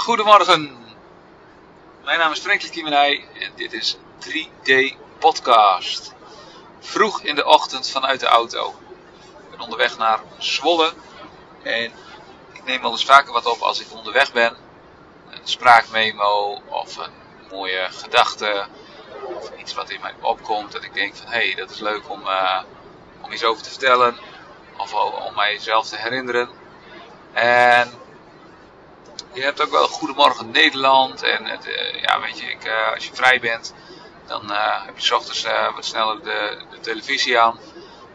Goedemorgen, mijn naam is Franklin Kiemenij en dit is 3D Podcast. Vroeg in de ochtend vanuit de auto. Ik ben onderweg naar Zwolle en ik neem wel eens vaker wat op als ik onderweg ben. Een spraakmemo of een mooie gedachte of iets wat in mij opkomt dat ik denk van hé, hey, dat is leuk om, uh, om iets over te vertellen of om mijzelf te herinneren. En je hebt ook wel Goedemorgen Nederland. En het, uh, ja, weet je, ik, uh, als je vrij bent, dan uh, heb je s ochtends wat sneller de, de, televisie aan.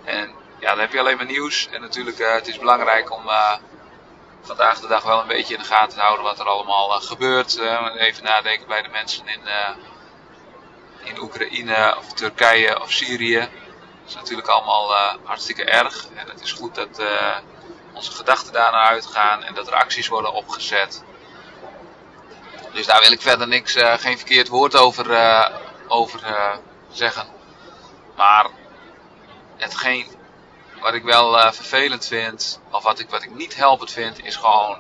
En ja, dan heb je alleen maar nieuws. En natuurlijk, het is belangrijk om vandaag de dag wel een beetje in de gaten te houden wat er allemaal gebeurt. even nadenken bij de mensen in, in Oekraïne of Turkije of Syrië. Dat is natuurlijk allemaal hartstikke erg. En het is goed dat onze gedachten daarnaar uitgaan en dat er acties worden opgezet. Dus daar wil ik verder niks, uh, geen verkeerd woord over, uh, over uh, zeggen. Maar hetgeen wat ik wel vervelend vind, of wat ik, wat ik niet helpend vind, is gewoon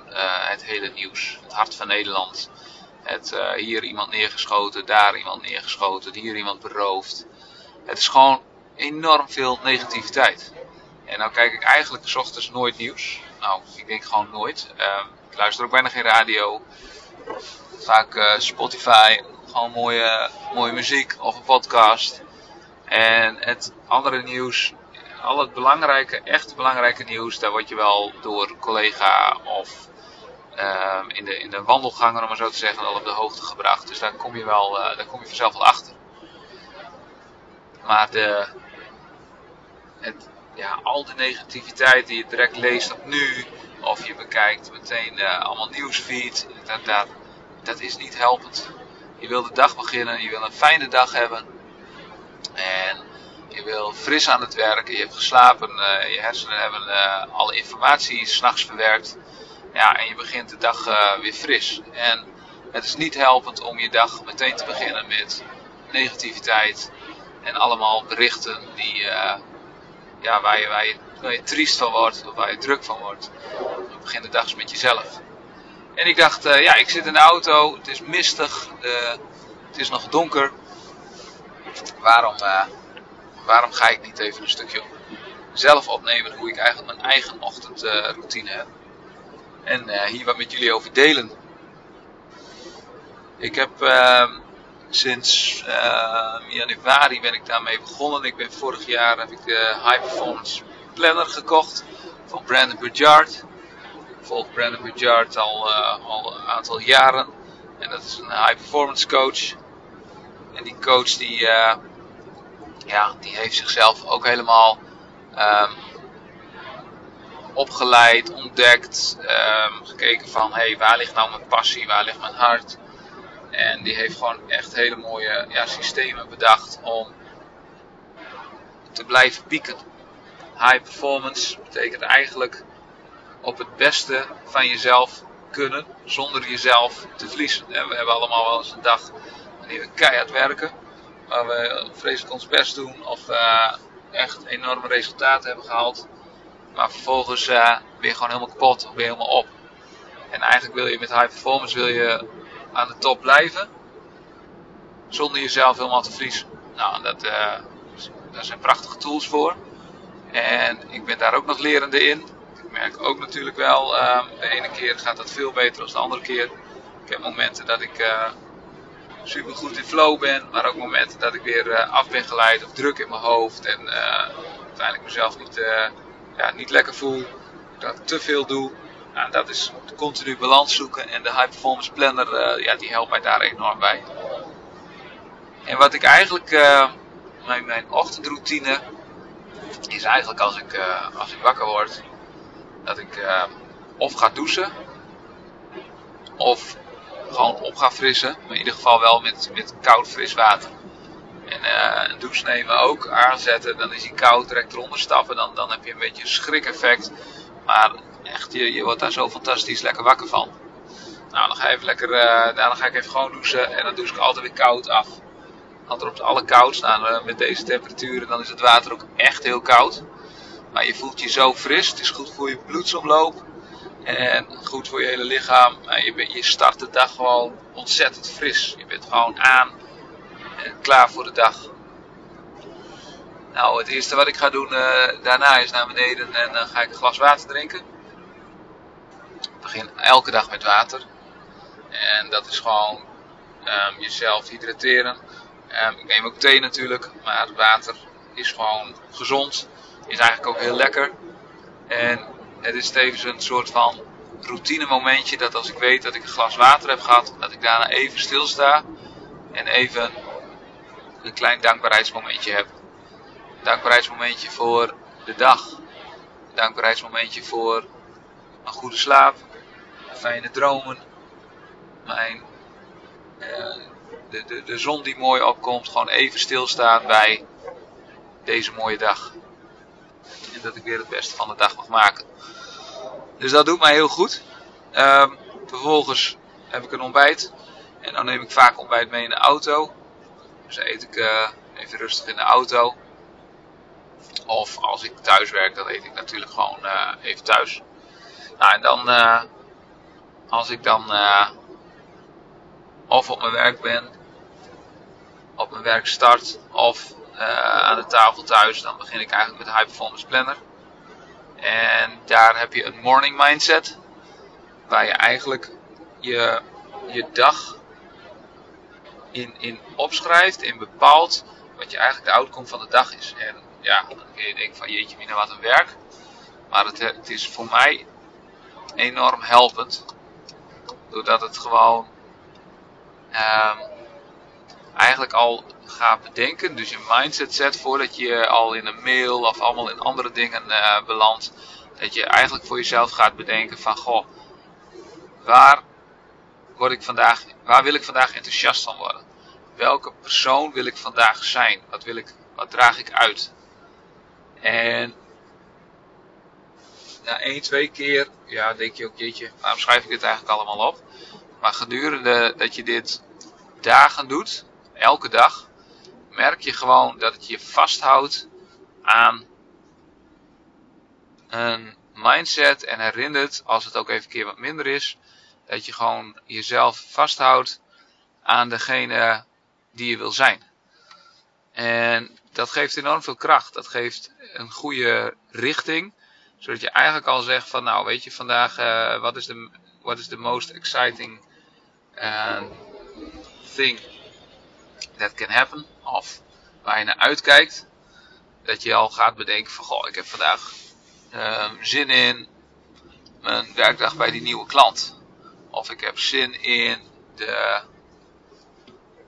het hele nieuws. Het hart van Nederland. Het hier iemand neergeschoten, daar iemand neergeschoten, hier iemand beroofd. Het is gewoon enorm veel negativiteit. En nou kijk ik eigenlijk s ochtends nooit nieuws. Nou, ik denk gewoon nooit. Uh, ik luister ook bijna geen radio. Vaak uh, Spotify, gewoon mooie, mooie muziek of een podcast. En het andere nieuws, al het belangrijke, echt belangrijke nieuws, daar word je wel door collega of uh, in, de, in de wandelgangen, om maar zo te zeggen, al op de hoogte gebracht. Dus daar kom je, wel, uh, daar kom je vanzelf wel achter. Maar de, het, ja, al de negativiteit die je direct leest op nu, of je bekijkt meteen uh, allemaal nieuwsfeed, dat, dat, is niet helpend. Je wil de dag beginnen, je wil een fijne dag hebben. En je wil fris aan het werken, je hebt geslapen, uh, je hersenen hebben uh, alle informatie s'nachts verwerkt. Ja, en je begint de dag weer fris. En het is niet helpend om je dag meteen te beginnen met negativiteit en allemaal berichten die ja, waar, je, waar, je, waar je triest van wordt of waar je druk van wordt. Begin de dag eens met jezelf. En ik dacht, uh, ja, ik zit in de auto, het is mistig, uh, het is nog donker. Waarom, uh, waarom ga ik niet even een stukje zelf opnemen hoe ik eigenlijk mijn eigen ochtendroutine heb? En hier wat met jullie over delen. Ik heb ehm, sinds januari ben ik daarmee begonnen. Ik ben vorig jaar heb ik de High Performance Planner gekocht van Brandon Burchard. Ik volg Brandon Burchard al, uh, al een aantal jaren. En dat is een high performance coach. En die coach die, uh, ja, die heeft zichzelf ook helemaal um, opgeleid, ontdekt, um, gekeken van hey, waar ligt nou mijn passie, waar ligt mijn hart. En die heeft gewoon echt hele mooie ja, systemen bedacht om te blijven pieken. High performance betekent eigenlijk op het beste van jezelf kunnen zonder jezelf te verliezen. En we hebben allemaal wel eens een dag wanneer we keihard werken, waar we vreselijk ons best doen of uh, echt enorme resultaten hebben gehaald. Maar vervolgens uh, je gewoon helemaal kapot je helemaal op. En eigenlijk wil je met high performance wil je aan de top blijven. Zonder jezelf helemaal te verliezen. Nou, dat, uh, daar zijn prachtige tools voor. En ik ben daar ook nog lerende in. Ik merk ook natuurlijk wel, uh, de ene keer gaat dat veel beter dan de andere keer. Ik heb momenten dat ik uh, super goed in flow ben, maar ook momenten dat ik weer uh, af ben geleid of druk in mijn hoofd. En uiteindelijk mezelf niet, ja, niet lekker voel. Dat ik te veel doe. Nou, dat is continu balans zoeken en de High Performance Planner, ja, die helpt mij daar enorm bij. En wat ik eigenlijk, mijn, mijn ochtendroutine is eigenlijk als ik, uh, als ik wakker word, dat ik of ga douchen, of gewoon op ga frissen, maar in ieder geval wel met, met koud fris water. En een douche nemen ook, aanzetten, dan is hij koud, direct eronder stappen, dan, dan heb je een beetje een schrik-effect. Maar echt, je, je wordt daar zo fantastisch lekker wakker van. Nou, dan ga, even lekker, uh, dan ga ik even gewoon douchen en dan douche ik altijd weer koud af. Want er op alle koud staan uh, met deze temperaturen, dan is het water ook echt heel koud. Maar je voelt je zo fris, het is goed voor je bloedsomloop. En goed voor je hele lichaam. Je, je start de dag gewoon ontzettend fris. Je bent gewoon aan en klaar voor de dag. Nou, het eerste wat ik ga doen uh, daarna is naar beneden en dan ga ik een glas water drinken. Ik begin elke dag met water. En dat is gewoon um, jezelf hydrateren. Um, ik neem ook thee natuurlijk, maar water is gewoon gezond. Is eigenlijk ook heel lekker. En het is tevens een soort van routine momentje dat als ik weet dat ik een glas water heb gehad, dat ik daarna even stilsta en even een klein dankbaarheidsmomentje heb. Dankbaarheidsmomentje voor de dag. Dankbaarheidsmomentje voor een goede slaap, fijne dromen, mijn, uh, de, de, de zon die mooi opkomt, gewoon even stilstaan bij deze mooie dag. En dat ik weer het beste van de dag mag maken. Dus dat doet mij heel goed. Um, vervolgens heb ik een ontbijt. En dan neem ik vaak ontbijt mee in de auto. Dus dan eet ik uh, even rustig in de auto. Of als ik thuis werk, dan eet ik natuurlijk gewoon uh, even thuis. Nou, en dan, uh, als ik dan of op mijn werk ben, op mijn werk start, of aan de tafel thuis, dan begin ik eigenlijk met de High Performance Planner. En daar heb je een morning mindset. Waar je eigenlijk je, je dag in, in opschrijft en bepaalt wat je eigenlijk de outcome van de dag is. En ja, dan kun je denken van jeetje mina wat een werk. Maar het, het is voor mij enorm helpend. Doordat het gewoon um, eigenlijk al gaat bedenken. Dus je mindset zet voordat je al in een mail of allemaal in andere dingen uh, belandt. Dat je eigenlijk voor jezelf gaat bedenken van goh, waar word ik vandaag, waar wil ik vandaag enthousiast van worden? Welke persoon wil ik vandaag zijn? Wat, wil ik, wat draag ik uit? En na één, twee keer, ja, denk je ook, jeetje, waarom schrijf ik dit eigenlijk allemaal op? Maar gedurende dat je dit dagen doet, elke dag, merk je gewoon dat het je vasthoudt aan een mindset en herinnert, als het ook even een keer wat minder is, dat je gewoon jezelf vasthoudt aan degene die je wil zijn. En dat geeft enorm veel kracht. Dat geeft een goede richting. Zodat je eigenlijk al zegt van nou weet je vandaag uh, wat is de is most exciting uh, thing that can happen. Of waar je naar uitkijkt. Dat je al gaat bedenken van goh ik heb vandaag uh, zin in mijn werkdag bij die nieuwe klant. Of ik heb zin in de.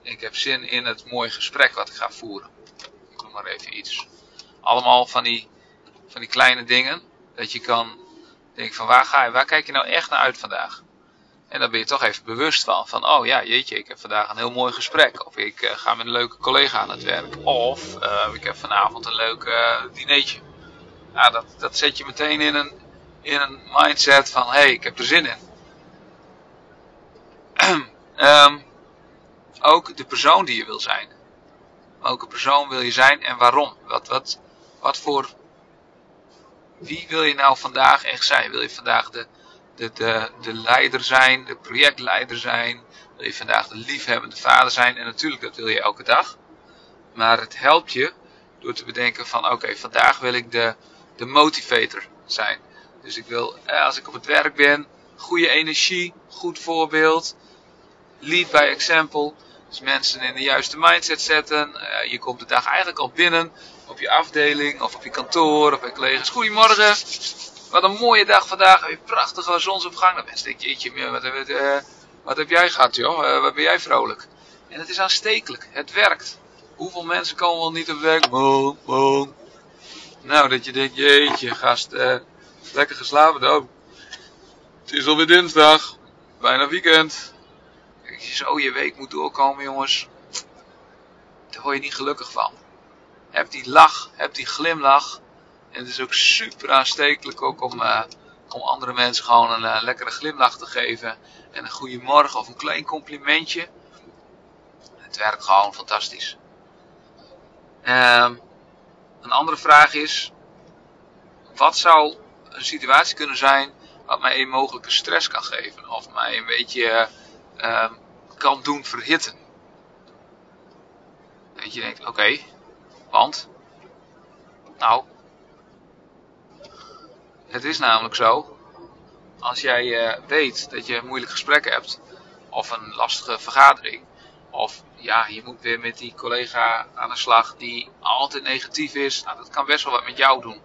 Ik heb zin in het mooie gesprek wat ik ga voeren. Ik noem maar even iets. Allemaal van die, van die kleine dingen. Dat je kan denken van waar ga je, waar kijk je nou echt naar uit vandaag? En dan ben je toch even bewust van. Van oh ja, jeetje, ik heb vandaag een heel mooi gesprek. Of ik uh, ga met een leuke collega aan het werk. Of uh, ik heb vanavond een leuk uh, dinertje. Ja, dat, dat zet je meteen in een, in een mindset van hé, hey, ik heb er zin in. um, ook de persoon die je wil zijn. Welke persoon wil je zijn en waarom? Wat, wat, wat voor. Wie wil je nou vandaag echt zijn? Wil je vandaag de, de, de, de leider zijn, de projectleider zijn? Wil je vandaag de liefhebbende vader zijn? En natuurlijk, dat wil je elke dag. Maar het helpt je door te bedenken van oké, vandaag wil ik de, de motivator zijn. Dus ik wil, eh, als ik op het werk ben, goede energie, goed voorbeeld, lead by example. Dus mensen in de juiste mindset zetten. Uh, je komt de dag eigenlijk al binnen op je afdeling of op je kantoor of bij collega's. Goedemorgen, wat een mooie dag vandaag. Je prachtige zonsopgang. Dan denken, jeetje, wat, uh, wat heb jij gehad joh, uh, wat ben jij vrolijk. En het is aanstekelijk, het werkt. Hoeveel mensen komen wel niet op werk? Boom, boom. Nou, dat je denkt, jeetje gast, lekker geslapen. dan. het is alweer dinsdag, bijna weekend je zo je week moet doorkomen, jongens. Daar word je niet gelukkig van. Heb die lach, heb die glimlach. En het is ook super aanstekelijk ook om, uh, om andere mensen gewoon een uh, lekkere glimlach te geven. En een goede morgen of een klein complimentje. Het werkt gewoon fantastisch. Uh, een andere vraag is: wat zou een situatie kunnen zijn wat mij een mogelijke stress kan geven. Of mij een beetje uh, kan doen verhitten. Dat je denkt, oké, want, nou, het is namelijk zo, als jij uh, weet dat je een moeilijk gesprek hebt, of een lastige vergadering, of ja, je moet weer met die collega aan de slag die altijd negatief is, nou, dat kan best wel wat met jou doen.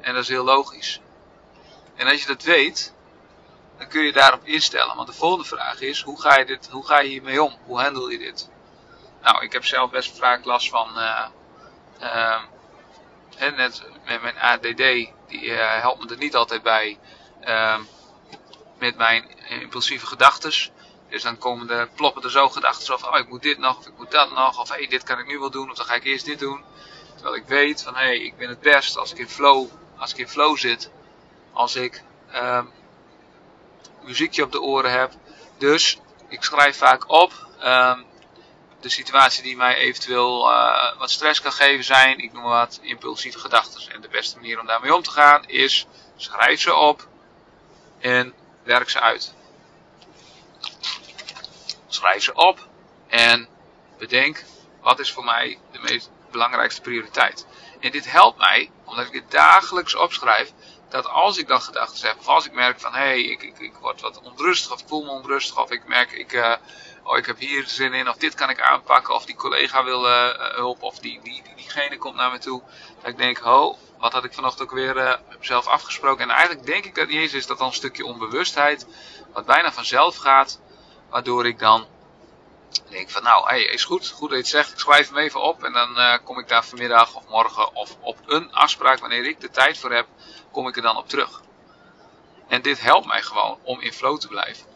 En dat is heel logisch. En als je dat weet, dan kun je daarop instellen. Want de volgende vraag is, hoe ga je, dit, hoe ga je hiermee om? Hoe handel je dit? Nou, ik heb zelf best vaak last van, uh, net met mijn ADD, die uh, helpt me er niet altijd bij ehm, met mijn impulsieve gedachten. Dus dan komen er, ploppen er zo gedachten of oh, ik moet dit nog, of ik moet dat nog, of hey, dit kan ik nu wel doen, of dan ga ik eerst dit doen. Terwijl ik weet van hé, hey, ik ben het best als ik in flow, als ik in flow zit, als ik uh, muziekje op de oren heb. Dus ik schrijf vaak op. Uh, de situatie die mij eventueel uh, wat stress kan geven zijn, ik noem wat impulsieve gedachten. En de beste manier om daarmee om te gaan is schrijf ze op en werk ze uit. Schrijf ze op en bedenk wat is voor mij de meest belangrijkste prioriteit. En dit helpt mij, omdat ik dit dagelijks opschrijf, dat als ik dan gedachten heb, of als ik merk van hé, hey, ik, ik, ik word wat onrustig, of voel me onrustig, of ik merk ik, uh, oh, ik heb hier zin in, of dit kan ik aanpakken, of die collega wil uh, hulp, of die, die, die, diegene komt naar me toe. Dat ik denk, ho, wat had ik vanochtend ook weer uh, zelf afgesproken. En eigenlijk denk ik dat is dat dan een stukje onbewustheid, wat bijna vanzelf gaat, waardoor ik dan denk van nou, hey, is goed, goed dat je het zegt, ik schrijf hem even op en dan kom ik daar vanmiddag of morgen of op een afspraak, wanneer ik de tijd voor heb, kom ik er dan op terug. En dit helpt mij gewoon om in flow te blijven.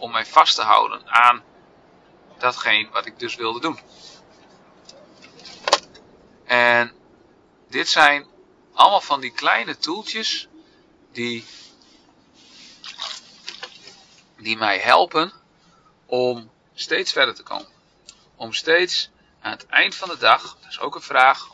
Om mij vast te houden aan datgene wat ik dus wilde doen. En dit zijn allemaal van die kleine toeltjes die, die mij helpen om steeds verder te komen. Om steeds aan het eind van de dag, dat is ook een vraag,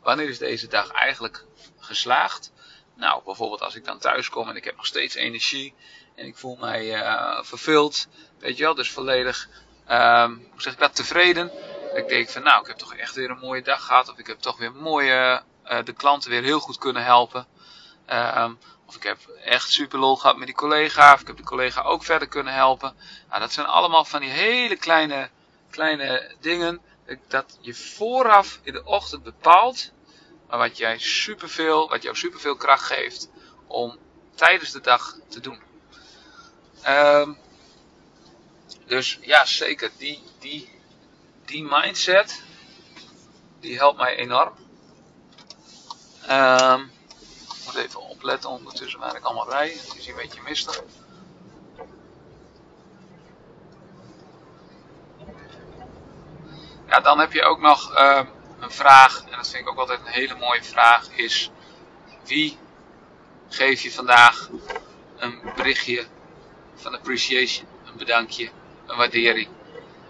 wanneer is deze dag eigenlijk geslaagd? Nou, bijvoorbeeld als ik dan thuis kom en ik heb nog steeds energie en ik voel mij uh, vervuld, weet je wel, dus volledig, um, hoe zeg ik dat, tevreden. ik denk van, nou, ik heb toch echt weer een mooie dag gehad, of ik heb toch weer mooie, uh, de klanten weer heel goed kunnen helpen. Um, of ik heb echt super lol gehad met die collega, of ik heb de collega ook verder kunnen helpen. Nou, dat zijn allemaal van die hele kleine, kleine dingen, dat je vooraf in de ochtend bepaalt maar wat, jij superveel, wat jou superveel kracht geeft om tijdens de dag te doen. Um, dus ja, zeker, die, die, die mindset, die helpt mij enorm. Um, ik moet even opletten ondertussen waar ik allemaal rij. Het is een beetje mistig. Ja, dan heb je ook nog... Uh, een vraag, en dat vind ik ook altijd een hele mooie vraag, is wie geef je vandaag een berichtje van appreciation, een bedankje, een waardering.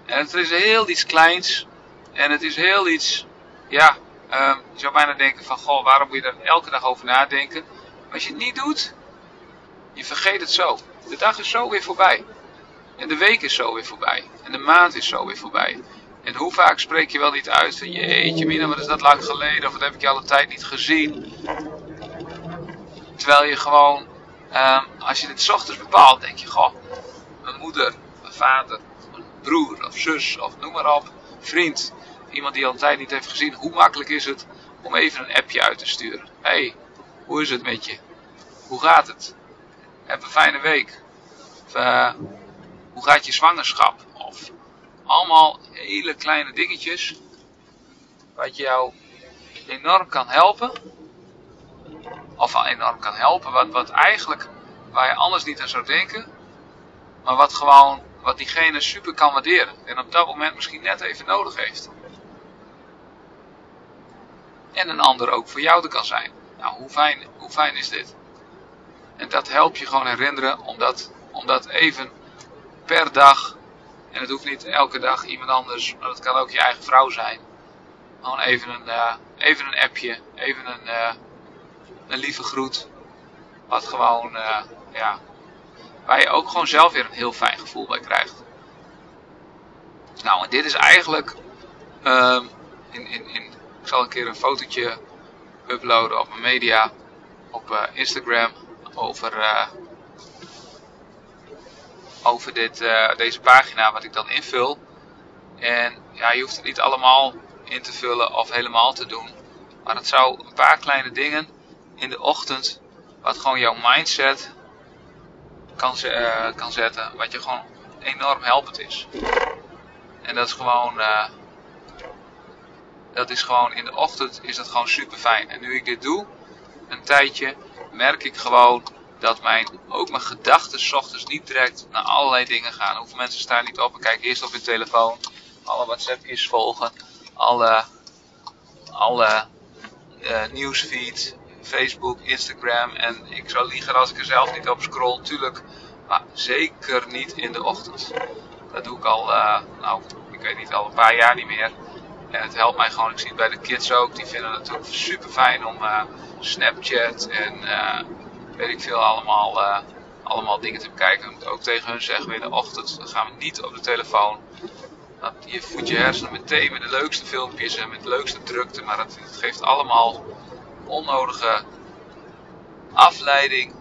En het is heel iets kleins en het is heel iets, ja, um, je zou bijna denken van, goh, waarom moet je daar elke dag over nadenken? Maar als je het niet doet, je vergeet het zo. De dag is zo weer voorbij. En de week is zo weer voorbij. En de maand is zo weer voorbij. En hoe vaak spreek je wel niet uit van jeetje mina, wat is dat lang geleden of wat heb ik je alle tijd niet gezien. Terwijl je gewoon, um, als je dit ochtends bepaalt, denk je, goh, mijn moeder, vader, mijn broer of zus of noem maar op, vriend, iemand die al een tijd niet heeft gezien, hoe makkelijk is het om even een appje uit te sturen. hey, hoe is het met je? Hoe gaat het? Heb een fijne week. Uh, hoe gaat je zwangerschap? Of allemaal hele kleine dingetjes. Wat jou enorm kan helpen. Of enorm kan helpen. Wat, wat eigenlijk waar je anders niet aan zou denken. Maar wat gewoon, wat diegene super kan waarderen. En op dat moment misschien net even nodig heeft. En een ander ook voor jou er kan zijn. Nou, hoe fijn, hoe fijn is dit? En dat helpt je gewoon herinneren om dat, om dat even per dag en het hoeft niet elke dag iemand anders, maar het kan ook je eigen vrouw zijn. Gewoon even een, uh, even een appje, even een, uh, een lieve groet. Wat gewoon uh, ja, waar je ook gewoon zelf weer een heel fijn gevoel bij krijgt. Nou, en dit is eigenlijk, um, in, in, in, ik zal een keer een fotootje uploaden op mijn media, op uh, Instagram, over, uh, over dit, uh, deze pagina wat ik dan invul. En ja, je hoeft het niet allemaal in te vullen of helemaal te doen. Maar het zou een paar kleine dingen in de ochtend, wat gewoon jouw mindset kan, uh, kan zetten, wat je gewoon enorm helpend is. En dat is gewoon, uh, dat is gewoon in de ochtend is dat gewoon super fijn. En nu ik dit doe, een tijdje, merk ik gewoon dat mijn, ook mijn gedachten ochtends niet direct naar allerlei dingen gaan. Hoeveel mensen staan niet op en kijken eerst op hun telefoon, alle WhatsAppjes volgen, alle, alle uh, Facebook, Instagram. En ik zou liegen als ik er zelf niet op scroll, natuurlijk. Maar zeker niet in de ochtend. Dat doe ik al, uh, nou, ik weet niet, al een paar jaar niet meer. En het helpt mij gewoon. Ik zie het bij de kids ook. Die vinden het natuurlijk super fijn om uh, Snapchat en weet ik veel allemaal, allemaal dingen te bekijken. Ik moet ook tegen hun zeggen in de ochtend. Gaan we niet op de telefoon. Je voedt je hersenen meteen met de leukste filmpjes en met de leukste drukte. Maar het geeft allemaal onnodige afleiding.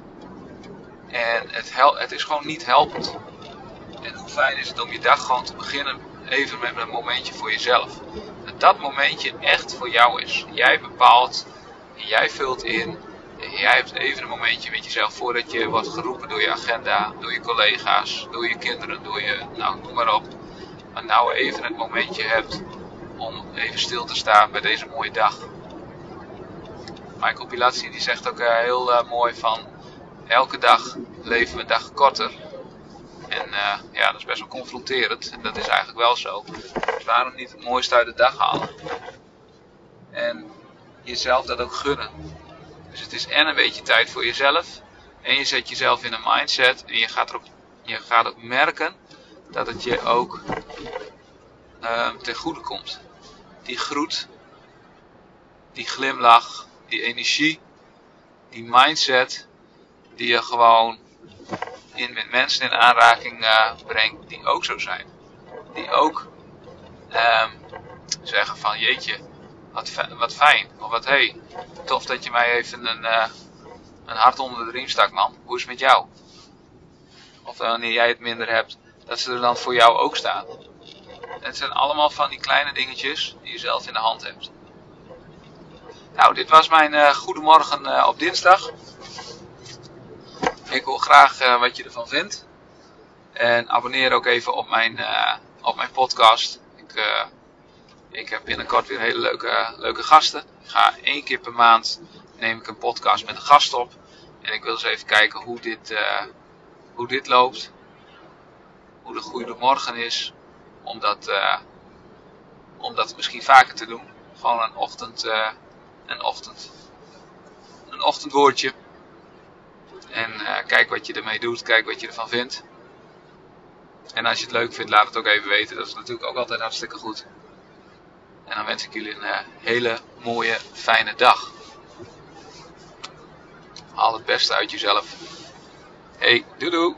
En het, hel het is gewoon niet helpend. En hoe fijn is het om je dag gewoon te beginnen even met een momentje voor jezelf. Dat dat momentje echt voor jou is. Jij bepaalt jij vult in. Jij hebt even een momentje met jezelf voordat je wordt geroepen door je agenda, door je collega's, door je kinderen, door je, nou noem maar op. Maar nou even het momentje hebt om even stil te staan bij deze mooie dag. Michael Pilatsi die zegt ook uh, heel uh, mooi van elke dag leven we een dag korter. En uh, ja, dat is best wel confronterend. En dat is eigenlijk wel zo. Dus waarom niet het mooiste uit de dag halen? En jezelf dat ook gunnen. Dus het is en een beetje tijd voor jezelf. En je zet jezelf in een mindset. En je gaat, erop, je gaat ook merken dat het je ook ten goede komt. Die groet, die glimlach, die energie, die mindset, die je gewoon in, met mensen in aanraking uh, brengt die ook zo zijn. Die ook um, zeggen van jeetje, wat, wat fijn. Of wat hey, tof dat je mij even een, uh, een hart onder de riem stak man. Hoe is het met jou? Of wanneer jij het minder hebt, dat ze er dan voor jou ook staan. Het zijn allemaal van die kleine dingetjes die je zelf in de hand hebt. Nou, dit was mijn uh, goedemorgen op dinsdag. Ik hoor graag uh, wat je ervan vindt. En abonneer ook even op mijn, op mijn podcast. Ik, ik heb binnenkort weer hele leuke, leuke gasten. Ik ga één keer per maand neem ik een podcast met een gast op. En ik wil eens even kijken hoe dit, hoe dit loopt. Hoe de goede morgen is. Om dat, om dat misschien vaker te doen. Gewoon een ochtend een ochtend. Een ochtendwoordje. En uh, kijk wat je ermee doet, kijk wat je ervan vindt. En als je het leuk vindt, laat het ook even weten. Dat is natuurlijk ook altijd hartstikke goed. En dan wens ik jullie een uh, hele mooie, fijne dag. Haal het beste uit jezelf. Hey, doei!